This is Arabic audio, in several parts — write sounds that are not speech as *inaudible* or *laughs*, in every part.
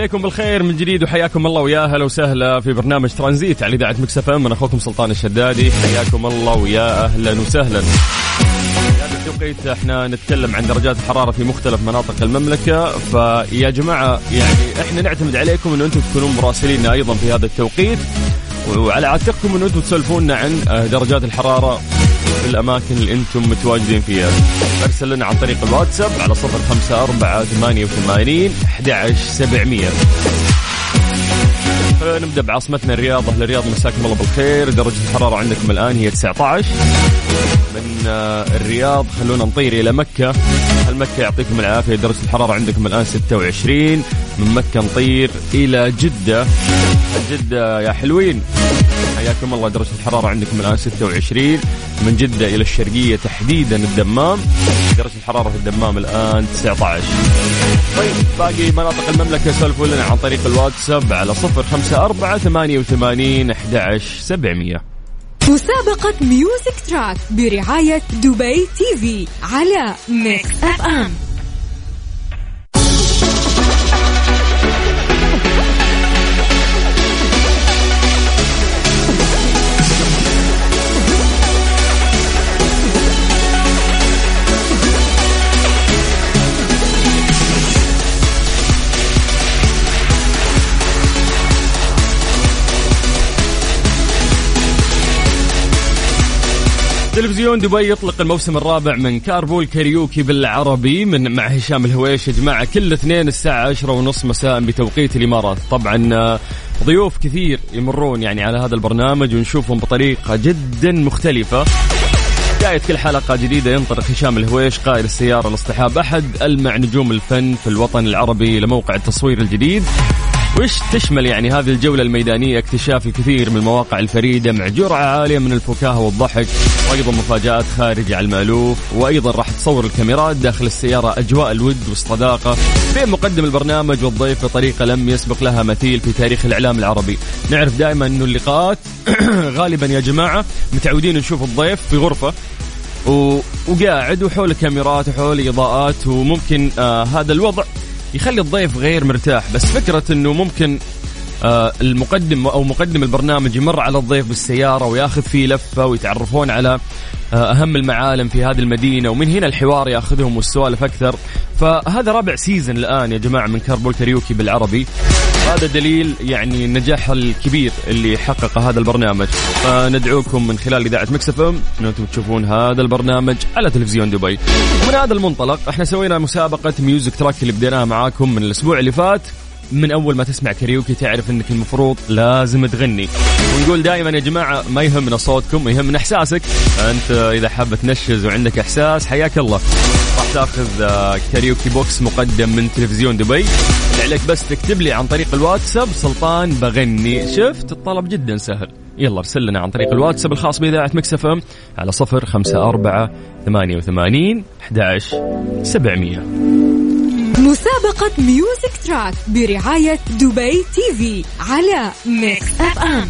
عليكم بالخير من جديد وحياكم الله ويا هلا وسهلا في برنامج ترانزيت على إذاعة مكس إم. من أخوكم سلطان الشدادي. حياكم الله ويا أهلا وسهلا. هذا التوقيت إحنا نتكلم عن درجات الحرارة في مختلف مناطق المملكة. فيا جماعة يعني إحنا نعتمد عليكم انه أنتم تكونون مراسلين أيضا في هذا التوقيت. وعلى عاتقكم انه أنتم تسولفونا عن درجات الحرارة في الأماكن اللي أنتم متواجدين فيها. أرسل لنا عن طريق الواتساب على صفر خمسة أربعة ثمانية وثمانين أحد سبعمية. نبدأ بعاصمتنا الرياض. أهل الرياض مساكم الله بالخير. درجة الحرارة عندكم الآن هي 19 من آه، الرياض خلونا نطير إلى مكة. هل مكة يعطيكم العافية؟ درجة الحرارة عندكم الآن 26 من مكة نطير إلى جدة. جدة يا حلوين. حياكم الله. درجة الحرارة عندكم الآن 26 من جدة إلى الشرقية تحديدا الدمام. درجة الحرارة في الدمام الآن 19 طيب باقي مناطق المملكة سولفوا لنا عن طريق الواتساب على 054 88 11 700 مسابقة music track برعاية دبي TV على Mix FM تلفزيون دبي يطلق الموسم الرابع من Carpool Karaoke بالعربي من مع هشام الهويش. يا جماعة كل اثنين الساعة عشرة ونص مساء بتوقيت الإمارات. طبعا آه، ضيوف كثير يمرون يعني على هذا البرنامج ونشوفهم بطريقة جدا مختلفة. بداية كل حلقة جديدة ينطلق هشام الهويش قائد السيارة الاصطحاب أحد ألمع نجوم الفن في الوطن العربي لموقع التصوير الجديد. وش تشمل يعني هذه الجولة الميدانية؟ اكتشاف الكثير من المواقع الفريدة مع جرعة عالية من الفكاهة والضحك وأيضا مفاجآت خارجة عن المألوف وأيضا راح تصور الكاميرات داخل السيارة أجواء الود والصداقة بين مقدم البرنامج والضيف بطريقة لم يسبق لها مثيل في تاريخ الإعلام العربي. نعرف دائما أنه اللقاءات *clears throat* غالبا يا جماعة متعودين نشوف الضيف في غرفة و... وقاعد وحول كاميرات وحول إضاءات وممكن آه هذا الوضع يخلي الضيف غير مرتاح بس فكرة إنه ممكن آه المقدم أو مقدم البرنامج يمر على الضيف بالسيارة وياخذ فيه لفة ويتعرفون على آه أهم المعالم في هذه المدينة ومن هنا الحوار ياخذهم والسوالف أكثر. فهذا رابع season الآن يا جماعة من Carpool Karaoke بالعربي. هذا دليل يعني النجاح الكبير اللي حققه هذا البرنامج. فندعوكم من خلال إذاعة Mix FM انكم تشوفون هذا البرنامج على تلفزيون دبي. ومن هذا المنطلق إحنا سوينا مسابقة Music Track اللي بديناها معاكم من الأسبوع اللي فات. من أول ما تسمع كاريوكي تعرف إنك المفروض لازم تغني. ونقول دائما يا جماعة ما يهمنا صوتكم يهمنا إحساسك. أنت إذا حاب تنشز وعندك إحساس حياك الله. تاخذ آه، Karaoke Box مقدم من تلفزيون دبي. عليك بس تكتب لي عن طريق الواتساب سلطان بغني. شفت؟ الطلب جدا سهل. يلا ارسل لنا عن طريق الواتساب الخاص بإذاعة Mix FM على صفر خمسة أربعة ثمانية وثمانين أحد سبعمية. مسابقة Music Track برعاية دبي TV على Mix FM.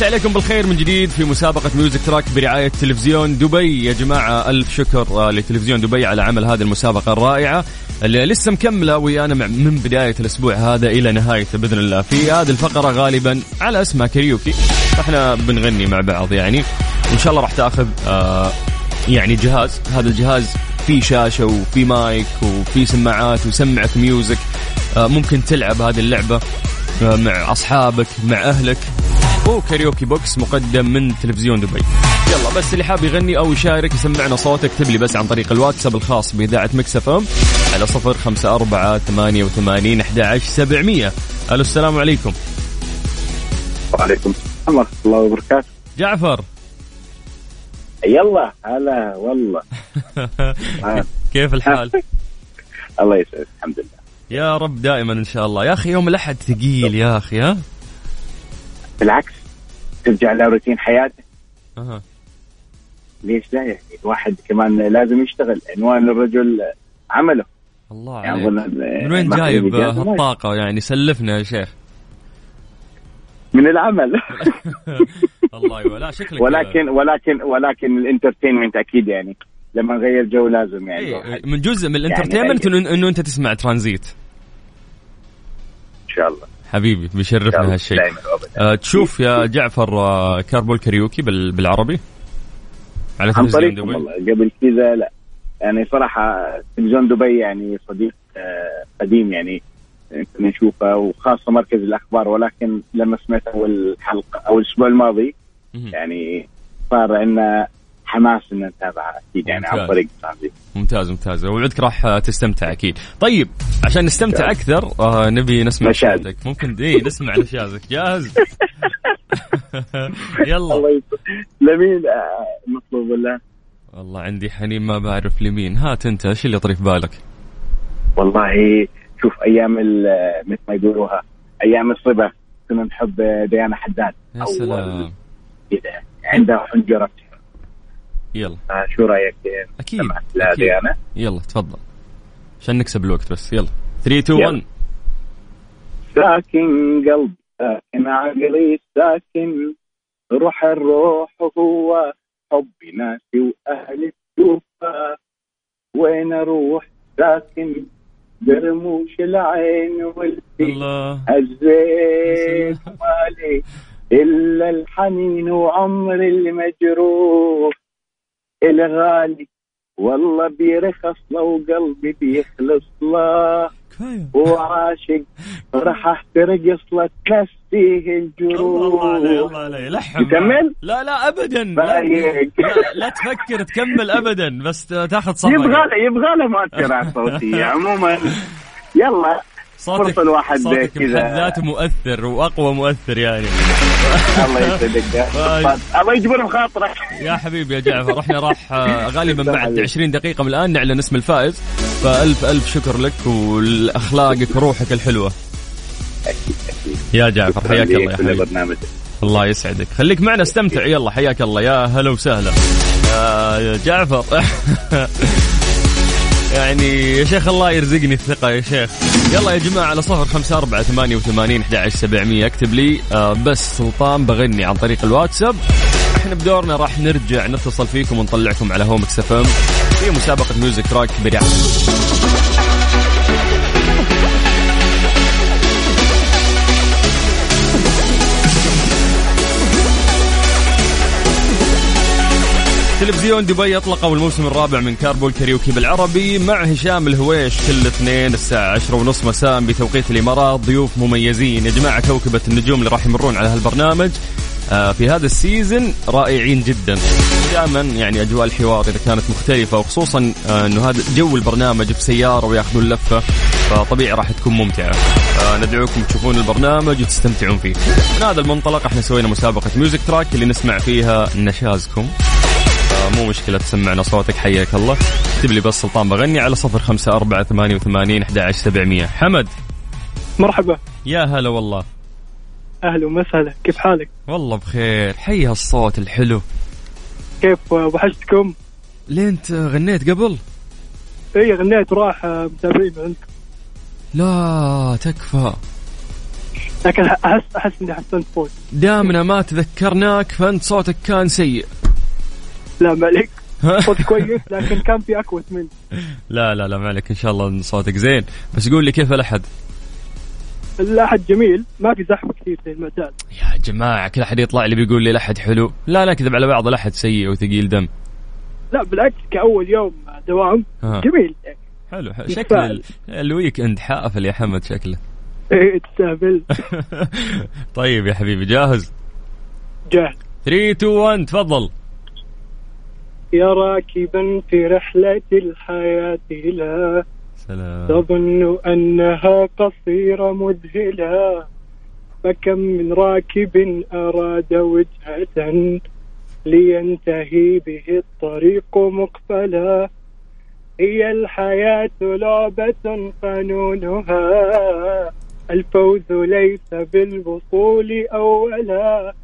مسي عليكم بالخير من جديد في مسابقة Music Track برعاية تلفزيون دبي. يا جماعة ألف شكر آه، لتلفزيون دبي على عمل هذه المسابقة الرائعة اللي لسه مكملة ويانا من بداية الأسبوع هذا إلى نهايته بإذن الله. في هذه الفقرة غالبا على اسمها كاريوكي. فإحنا بنغني مع بعض يعني. وإن شاء الله راح تأخذ آه يعني جهاز. هذا الجهاز في شاشة وفي مايك وفي سماعات ويسمعك music آه، ممكن تلعب هذه اللعبة آه، مع أصحابك مع أهلك. و Karaoke Box مقدم من تلفزيون دبي. يلا بس اللي حاب يغني أو يشارك يسمعنا صوته اكتب لي بس عن طريق الواتساب الخاص بإذاعة Mix FM على صفر خمسة أربعة ثمانية وثمانين أحد عشر سبعمية. ألو السلام عليكم. وعليكم السلام ورحمة الله وبركاته. جعفر. يلا هلا والله. *laughs* كيف الحال؟ *laughs* الله يسعدك الحمد لله. يا رب دائما إن شاء الله. يا أخي يوم الأحد ثقيل يا أخي ها؟ بالعكس. ترجع لروتين حياته. أه. ليش لا يعني؟ الواحد كمان لازم يشتغل. عنوان الرجل عمله. الله يعني عليك. من وين جايب إجازة. هالطاقة؟ يعني سلفنا يا شيخ. من العمل. *laughs* الله أيوه لا شكلك ولكن ولكن ولكن الانترتينمنت أكيد يعني لما نغير جو لازم يعني إيه من جزء من يعني ال entertainment انه إنه أنت تسمع ترانزيت. إن شاء الله. حبيبي بيشرفنا. هالشيء. أه تشوف يا جعفر آه، Carpool Karaoke بال- بالعربي؟ على عن تلفزيون طريقكم دبي والله. قبل كذا لا. يعني صراحة تلفزيون دبي يعني صديق آه، قديم يعني نشوفه وخاصة مركز الأخبار. ولكن لما سمعت أول حلقة أو الأسبوع الماضي. يعني صار عندنا حماس إن نتابعها أكيد يعني عن. طريق ترانزيت ممتاز ممتاز. وعدك راح تستمتع أكيد. طيب عشان نستمتع أكثر آه نبي نسمع نشاز. صوتك ممكن إيه نسمع نشازك جاهز؟ *laughs* يلا. الله لمين؟ آه، مطلوب ولا؟ والله عندي حنين ما بعرف لمين. هات أنت إيش اللي يطري في بالك؟ والله شوف أيام ال- مثل ما يقولوها أيام الصبا كنا نحب ديانا حداد. يا سلام. عندها حنجرة. يلا. آه، شو رأيك أكيد. لا. ديانا يلا تفضل. عشان نكسب الوقت بس. يلا. 3 2 1 ساكن قلبي ساكن عقلي ساكن. روح الروح هو حبي ناسي وأهلي تشوفها وين أروح؟ ساكن. برموش العين والفي الله. هزيت مالي. إلا الحنين وعمري المجروح. الغالي والله بيرخص لو قلبي بيخلص له وعاشق *laughs* راح احترقص لك تنسيه الجروح. الله علي الله علي لحن نكمل؟ لا لا ابدا. لا. لا, تفكر تكمل ابدا بس تاخذ صفقه يبغى له يبغى له مؤثرات صوتية عموما. *laughs* يلا. صوتك فرصة الواحد صوتك كذا. بحد ذاته مؤثر وأقوى مؤثر يعني. *laughs* الله يسعدك. باي. الله يجبر بخاطرك يا حبيبي يا جعفر إحنا راح آه، *laughs* غالبا بعد 20 دقيقة من الآن نعلن اسم الفائز. فألف ألف شكر لك ولأخلاقك وروحك الحلوة. يا جعفر حياك الله يا حبيبي. الله يسعدك. خليك معنا استمتع. يلا حياك الله. يا هلا وسهلا. يا جعفر. *laughs* يعني يا شيخ الله يرزقني الثقة يا شيخ. يلا يا جماعة على صفر خمسة أربعة ثمانية وثمانين أحد سبعمية. اكتب لي آه، بس سلطان بغني عن طريق الواتساب. إحنا بدورنا راح نرجع نتصل فيكم ونطلعكم على هوا Mix FM في مسابقة Music Track برعاية تلفزيون دبي اطلقوا الموسم الرابع من Carpool Karaoke بالعربي مع هشام الهويش كل اثنين الساعة عشرة ونص مساء بتوقيت الإمارات. ضيوف مميزين يا جماعة كوكبة النجوم اللي راح يمرون على هالبرنامج. آه، في هذا ال season رائعين جدا. دائما يعني أجواء الحوار إذا كانت مختلفة وخصوصا آه، إنه هذا جو البرنامج في سياره ويأخذون لفة فطبيعي راح تكون ممتعة. آه، ندعوكم تشوفون البرنامج وتستمتعون فيه. من هذا المنطلق إحنا سوينا مسابقة Music Track اللي نسمع فيها نشازكم. مو مشكلة تسمعنا صوتك حياك الله. اكتب لي بس سلطان بغني على صفر خمسة أربعة ثمانية وثمانين أحد عشر سبعمية. حمد. مرحبا. يا هلا والله. أهلا وسهلا كيف حالك؟ والله بخير. حي هالصوت الحلو. كيف وحشتكم؟ ليه أنت غنيت قبل؟ إي غنيت وراح آه، متابعين عندكم لا تكفى. لكن احس أحس إني حسنت فوز. دامنا ما تذكرناك فأنت صوتك كان سيء. لا عليك *laughs* صوت كويس لكن كان في اكوت مني لا لا لا ما عليك إن شاء الله إن صوتك. زين بس قول لي كيف الأحد؟ الأحد جميل ما في زحمة كثير زي المعتاد. يا جماعة كل أحد يطلع لي بيقول لي الأحد حلو. لا لا كذب على بعض الأحد سيء وثقيل دم. لا بالعكس كأول يوم دوام ها. جميل. حلو حلو. شكل ال- ال weekend حافل يا حمد شكله. إيه تستهبل *laughs* طيب يا حبيبي جاهز؟ جاهز. 3 2 1 تفضل. يا راكبا في رحلة الحياة لا. سلام. تظن أنها قصيرة مذهلة. فكم من راكب أراد وجهة لينتهي به الطريق مقفلا. هي الحياة لعبة قانونها الفوز ليس بالوصول أولا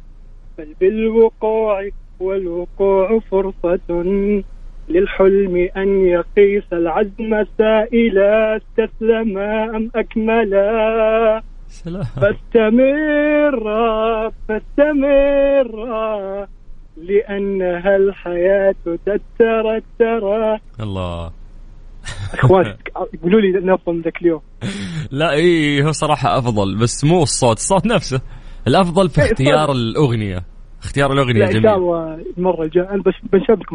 بل بالوقوع والوقوع فرصة للحلم أن يقيس العزم سائلا استسلما أم أكملا؟ سلام. فاستمر فاستمر لأنها الحياة تترى ترى الله. إخواني يقولوا *laughs* لي نظم ذاك اليوم. لا اي هو صراحة أفضل بس مو الصوت الصوت نفسه. الأفضل في إيه، اختيار. الأغنية. اختيار الأغنية لا إن شاء جميل. الله أنا بس بنشارك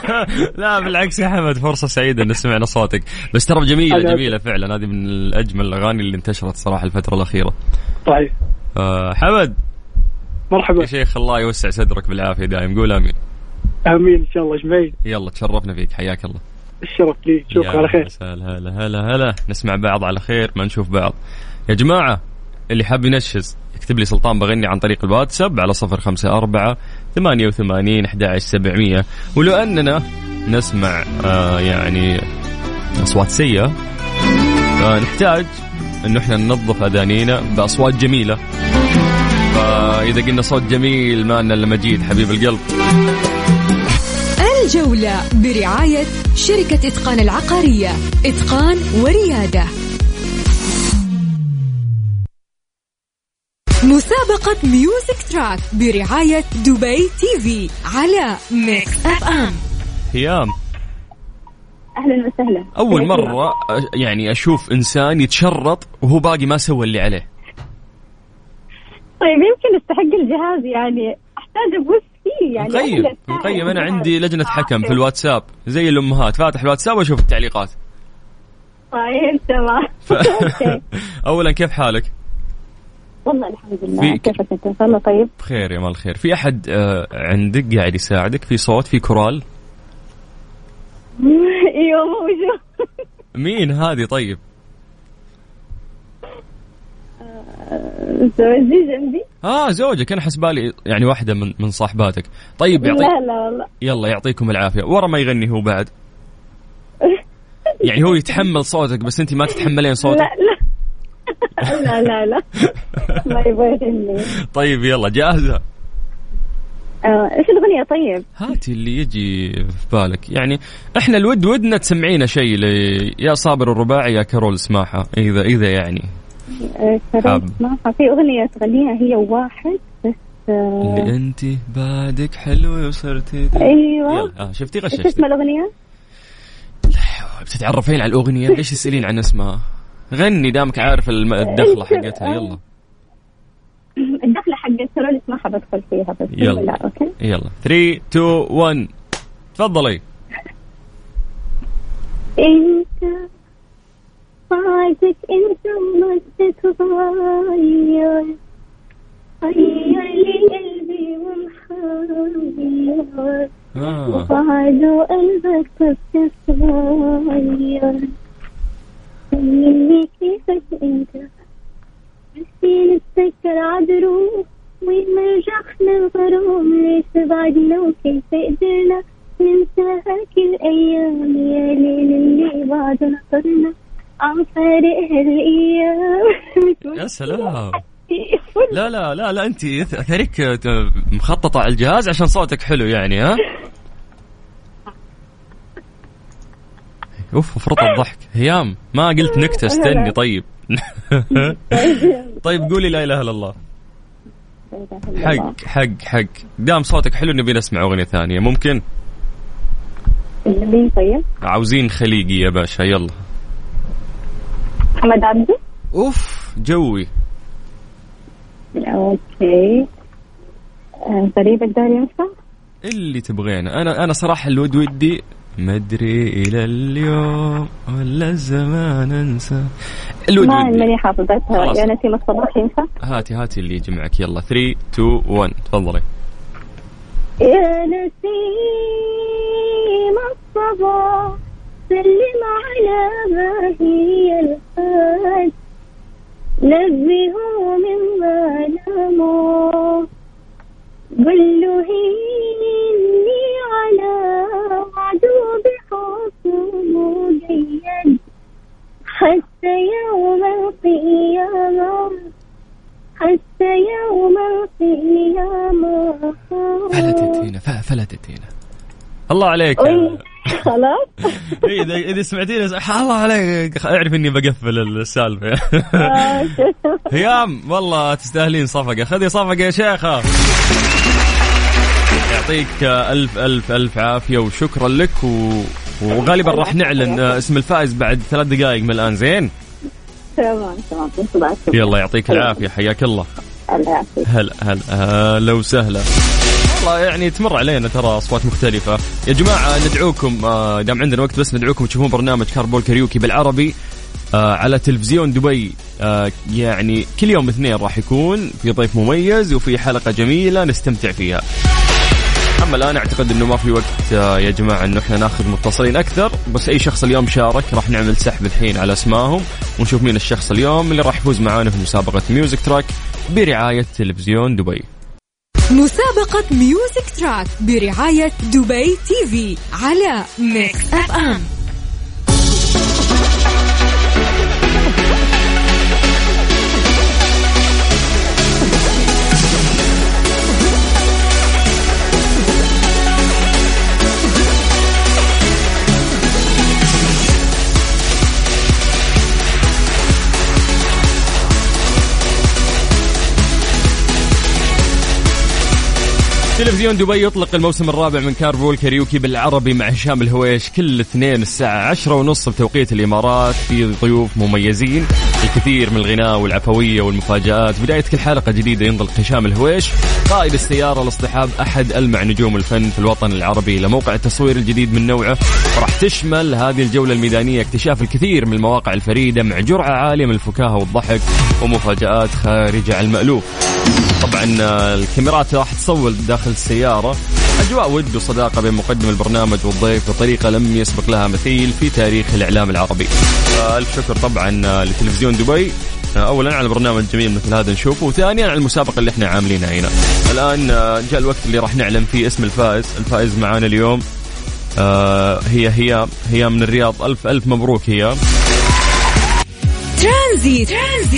*laughs* لا بالعكس يا حمد فرصة سعيدة إن سمعنا صوتك. بس ترى جميلة أنا- جميلة فعلا. هذه من اجمل الأغاني اللي انتشرت صراحة الفترة الأخيرة. طيب آه حمد مرحبا. يا شيخ الله يوسع صدرك بالعافية دايم قول آمين. آمين إن شاء الله. إجمعين. يلا تشرفنا فيك. حياك الله. الشرف لي. شكرا على خير. مساء هلا هلا هلا. نسمع بعض على خير ما نشوف بعض. يا جماعة اللي حاب ينشز يكتب لي سلطان بغني عن طريق الواتساب على صفر خمسة أربعة ثمانية وثمانين أحد سبعمية. ولو أننا نسمع آه يعني أصوات سيئة آه نحتاج أنه إحنا ننظف أذانينا بأصوات جميلة. فإذا قلنا صوت جميل ما لنا إلا مجيد حبيب القلب. الجولة برعاية شركة إتقان العقارية إتقان وريادة. مسابقة Music Track برعاية دبي TV على Mix FM هيام. أهلا وسهلا. أول مرة أ- يعني أشوف إنسان يتشرط وهو باقي ما سوى اللي عليه. طيب يمكن استحق الجهاز يعني أحتاج ابص فيه يعني مقيم مقيم. أنا. عندي لجنة آه، حكم في. الواتساب زي الأمهات. فاتح الواتساب وأشوف التعليقات. طيب تمام. *laughs* *laughs* اولا كيف حالك؟ والله الحمد لله. كيفك أنت؟ إن شاء الله طيب. بخير يا مال الخير. في أحد آه، عندك قاعد يساعدك في صوت في كورال؟ *laughs* إيوه موجود مين هذه طيب؟ زوجي جنبي. آه زوجك. أنا حسبالي يعني واحدة من من صاحباتك. طيب يعطيك لا لا والله. يلا يعطيكم العافية. ورا ما يغني هو بعد. *laughs* يعني هو يتحمل صوتك بس أنت ما تتحملين صوتك. لا لا. لا لا لا. ما يبغى طيب يلا جاهزة؟ آه، إيش الأغنية؟ طيب؟ هاتي اللي يجي في بالك. يعني إحنا الود ودنا تسمعينا شيء يا صابر الرباعي يا كارول اسمعها إذا إذا يعني. آه،. كرم اسمعها في أغنية تغنيها هي وواحد بس آه، اللي أنت بعدك حلوة وصرتي أيوه. آه شفتي؟ إيش غششتي اسم الأغنية؟ بتتعرفين على الأغنية؟ ليش تسألين عن اسمها؟ غني دامك عارف الم- الدخلة حقتها. يلا. *laughs* الدخلة حقت كرول اسمعها بدخل فيها بس يلا. لا أوكي؟ يلا. 3 2 1 تفضلي. إنت بعدك إنت ما تتغير غير لي قلبي ومحير آه. وبعد قلبك بتتغير مني كيفك انت نسينا نتذكر عدروب ونرجع للغروب ليش بعدنا وكيف قدرنا ننسى هاك الأيام يا ليل اللي بعد نطرنا عم فارق هالأيام يا سلام. لا لا لا لا انت ثريك مخططة على الجهاز عشان صوتك حلو يعني ها؟ أوف فرط الضحك. هيام ما قلت نكتة استني طيب. *laughs* طيب قولي لا إله إلا الله. حق حق حق. دام صوتك حلو نبي نسمع أغنية ثانية. ممكن؟ مين طيب؟ عاوزين خليجي يا باشا يلا. محمد عبده أوف جوي. أوكي. آه، غريب الدار ينفع؟ اللي تبغينه. أنا أنا صراحة الود ودي مدري إلى اليوم ولا الزمان أنسى. الود ما ماني حافظتها. يا نسيم الصباح ينفع؟ هاتي هاتي اللي يجي معك يلا 3 2 1 تفضلي. يا نسيم الصباح سلم على ما هي الحال نبهه مما ناموا قل له مقيد حتى يوم القيامة حتى يوم القيامة. فلتت هنا فلتت هنا الله عليك. أي، خلاص. *laughs* إيه، اذا إذا سمعتيني الله عليك. اعرف إني بقفل السالفة. *laughs* هيام والله تستاهلين صفقة. خذي صفقة يا شيخة. يعطيك ألف ألف ألف عافية وشكرا لك و... وغالبا راح نعلن اسم الفائز بعد ثلاث دقائق من الآن زين؟ تمام تمام يلا يعطيك العافية حياك الله. هلا هلا هلا وسهلا. والله يعني تمر علينا ترى أصوات مختلفة. يا جماعة ندعوكم آه، دام عندنا وقت بس ندعوكم تشوفون برنامج Carpool Karaoke بالعربي آه، على تلفزيون دبي آه، يعني كل يوم اثنين راح يكون في ضيف مميز وفي حلقة جميلة نستمتع فيها. اما الان أعتقد إنه ما في وقت آه، يا جماعة إنه إحنا ناخذ متصلين أكثر. بس أي شخص اليوم شارك راح نعمل سحب الحين على أسمائهم ونشوف مين الشخص اليوم اللي راح يفوز معانا في مسابقة Music Track برعاية تلفزيون دبي. مسابقة Music Track برعاية دبي TV على Mix FM تلفزيون دبي يطلق الموسم الرابع من Carpool Karaoke بالعربي مع هشام الهويش كل اثنين الساعة عشرة ونص بتوقيت الإمارات في ضيوف مميزين الكثير من الغناء والعفوية والمفاجآت. بداية كل حلقة جديدة ينطلق هشام الهويش. قائد السيارة لاصطحاب أحد ألمع نجوم الفن في الوطن العربي لموقع التصوير الجديد من نوعه. راح تشمل هذه الجولة الميدانية اكتشاف الكثير من المواقع الفريدة مع جرعة عالية من الفكاهة والضحك ومفاجآت خارجة عن المألوف. آه، الكاميرات راح تصور داخل السيارة. أجواء ود وصداقة بين مقدم البرنامج والضيف بطريقة لم يسبق لها مثيل في تاريخ الإعلام العربي. ألف شكر طبعا آه، لتلفزيون دبي. آه، أولا على برنامج جميل مثل هذا نشوفه وثانيا على المسابقة اللي إحنا عاملينها هنا. الآن آه، جاء الوقت اللي راح نعلن فيه اسم الفائز. الفائز معانا اليوم آه، هي هي هي من الرياض. ألف ألف مبروك هي. ترانزيت.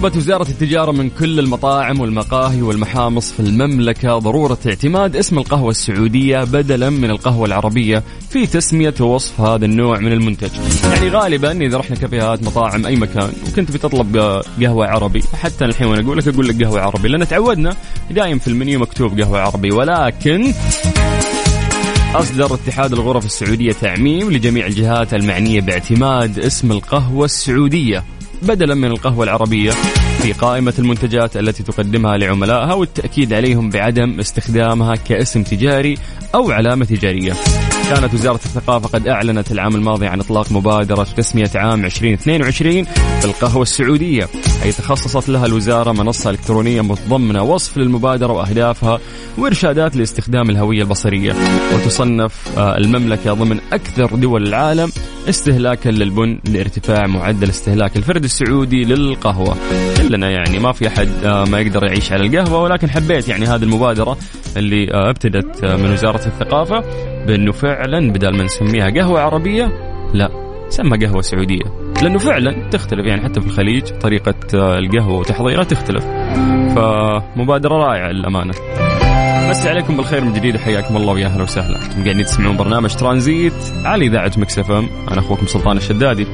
طلبت وزارة التجارة من كل المطاعم والمقاهي والمحامص في المملكة ضرورة اعتماد اسم القهوة السعودية بدلا من القهوة العربية في تسمية ووصف هذا النوع من المنتج. يعني غالبا إذا رحنا كافيهات مطاعم أي مكان وكنت بتطلب قهوة عربي. حتى الحين وأنا أقول لك أقول لك قهوة عربي. لأن تعودنا دايم في المنيو مكتوب قهوة عربي. ولكن أصدر اتحاد الغرف السعودية تعميم لجميع الجهات المعنية باعتماد اسم القهوة السعودية. بدلا من القهوة العربية في قائمة المنتجات التي تقدمها لعملائها والتأكيد عليهم بعدم استخدامها كاسم تجاري أو علامة تجارية. كانت وزارة الثقافة قد أعلنت العام الماضي عن إطلاق مبادرة تسمية عام 2022 بالقهوة السعودية أي تخصصت لها الوزارة منصة إلكترونية متضمنة وصف للمبادرة وأهدافها وإرشادات لاستخدام الهوية البصرية. وتصنف آه، المملكة ضمن أكثر دول العالم استهلاكا للبن لارتفاع معدل استهلاك الفرد السعودي للقهوة. كلنا يعني ما في أحد آه، ما يقدر يعيش على القهوة ولكن حبيت يعني هذه المبادرة اللي آه، ابتدت آه، من وزارة الثقافة بأنه فعلا بدل ما نسميها قهوة عربية لا سمى قهوة سعودية. لأنه فعلا تختلف يعني حتى في الخليج طريقة آه، القهوة وتحضيرها تختلف. فمبادرة رائعة للأمانة. مسي عليكم بالخير من جديد حياكم الله ويا أهلا وسهلا. قاعدين تسمعون برنامج ترانزيت على إذاعة مكس إم. أنا أخوكم سلطان الشدادي.